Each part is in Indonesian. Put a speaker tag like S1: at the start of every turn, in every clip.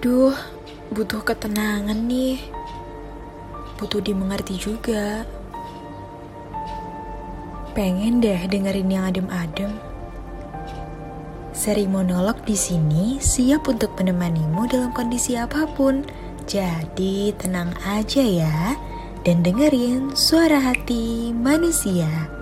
S1: Aduh, butuh ketenangan nih. Butuh dimengerti juga. Pengen deh dengerin yang adem-adem. Seri monolog di sini siap untuk menemanimu dalam kondisi apa pun. Jadi tenang aja ya dan dengerin suara hati manusia.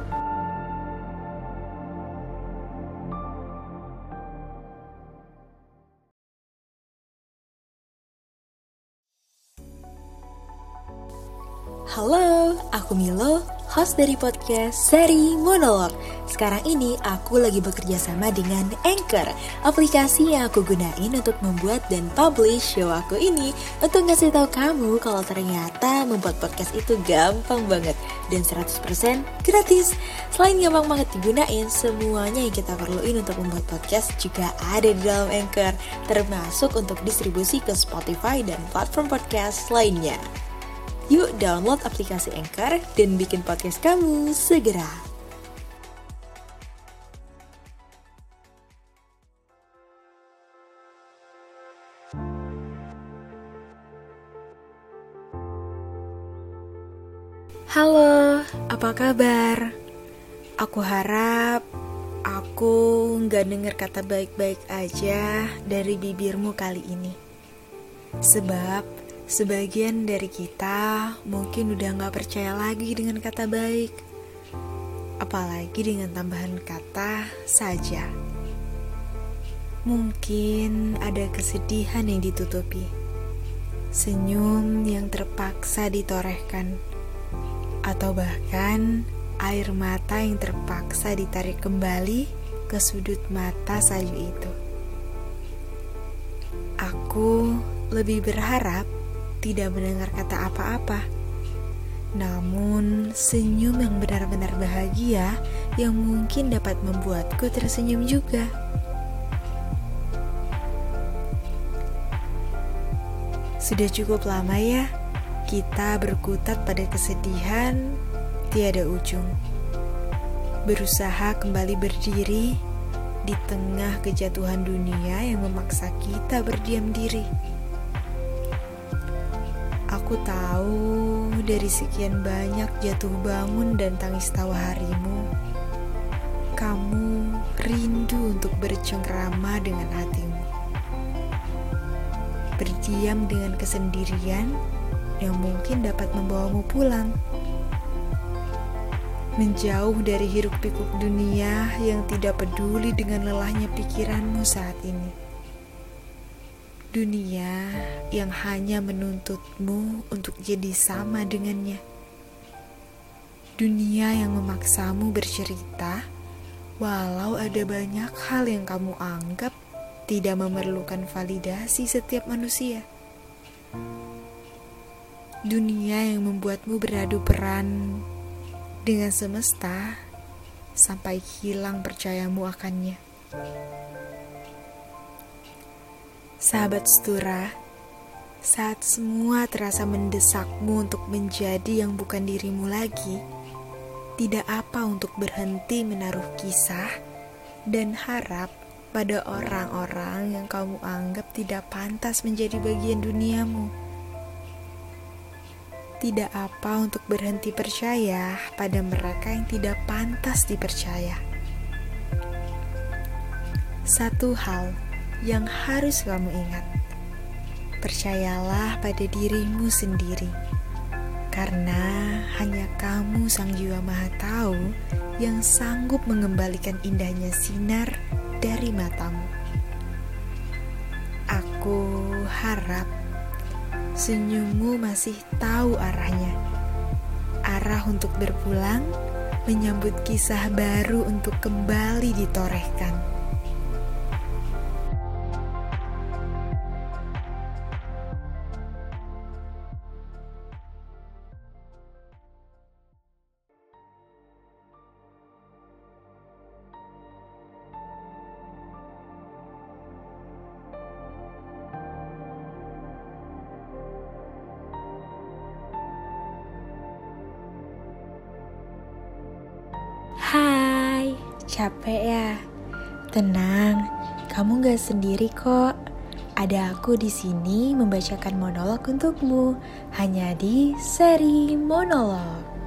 S1: Halo, aku Milo, host dari podcast seri Monolog. Sekarang ini aku lagi bekerja sama dengan Anchor, aplikasi yang aku gunain untuk membuat dan publish show aku ini untuk ngasih tahu kamu kalau ternyata membuat podcast itu gampang banget dan 100% gratis. Selain gampang banget digunain, semuanya yang kita perluin untuk membuat podcast juga ada di dalam Anchor, termasuk untuk distribusi ke Spotify dan platform podcast lainnya. Yuk download aplikasi Anchor dan bikin podcast kamu segera. Halo, apa kabar? Aku harap aku nggak denger kata baik-baik aja dari bibirmu kali ini. Sebab Sebagian dari kita mungkin udah gak percaya lagi dengan kata baik, apalagi dengan tambahan kata saja. Mungkin ada kesedihan yang ditutupi, senyum yang terpaksa ditorehkan, atau bahkan air mata yang terpaksa ditarik kembali ke sudut mata sayu itu. Aku lebih berharap tidak mendengar kata apa-apa. Namun, senyum yang benar-benar bahagia yang mungkin dapat membuatku tersenyum juga. Sudah cukup lama ya kita berkutat pada kesedihan tiada ujung. Berusaha kembali berdiri di tengah kejatuhan dunia yang memaksa kita berdiam diri. Aku tahu dari sekian banyak jatuh bangun dan tangis tawa harimu, kamu rindu untuk bercengkrama dengan hatimu. Berdiam dengan kesendirian yang mungkin dapat membawamu pulang. Menjauh dari hiruk pikuk dunia yang tidak peduli dengan lelahnya pikiranmu saat ini dunia yang hanya menuntutmu untuk jadi sama dengannya. Dunia yang memaksamu bercerita, walau ada banyak hal yang kamu anggap tidak memerlukan validasi setiap manusia. Dunia yang membuatmu beradu peran dengan semesta sampai hilang percayamu akannya. Sahabat setura, saat semua terasa mendesakmu untuk menjadi yang bukan dirimu lagi, tidak apa untuk berhenti menaruh kisah dan harap pada orang-orang yang kamu anggap tidak pantas menjadi bagian duniamu. Tidak apa untuk berhenti percaya pada mereka yang tidak pantas dipercaya. Satu hal yang harus kamu ingat. Percayalah pada dirimu sendiri, karena hanya kamu sang jiwa maha tahu yang sanggup mengembalikan indahnya sinar dari matamu. Aku harap senyummu masih tahu arahnya. Arah untuk berpulang, menyambut kisah baru untuk kembali ditorehkan. Capek ya? Tenang, kamu gak sendiri kok. ada aku di sini membacakan monolog untukmu hanya di seri monolog.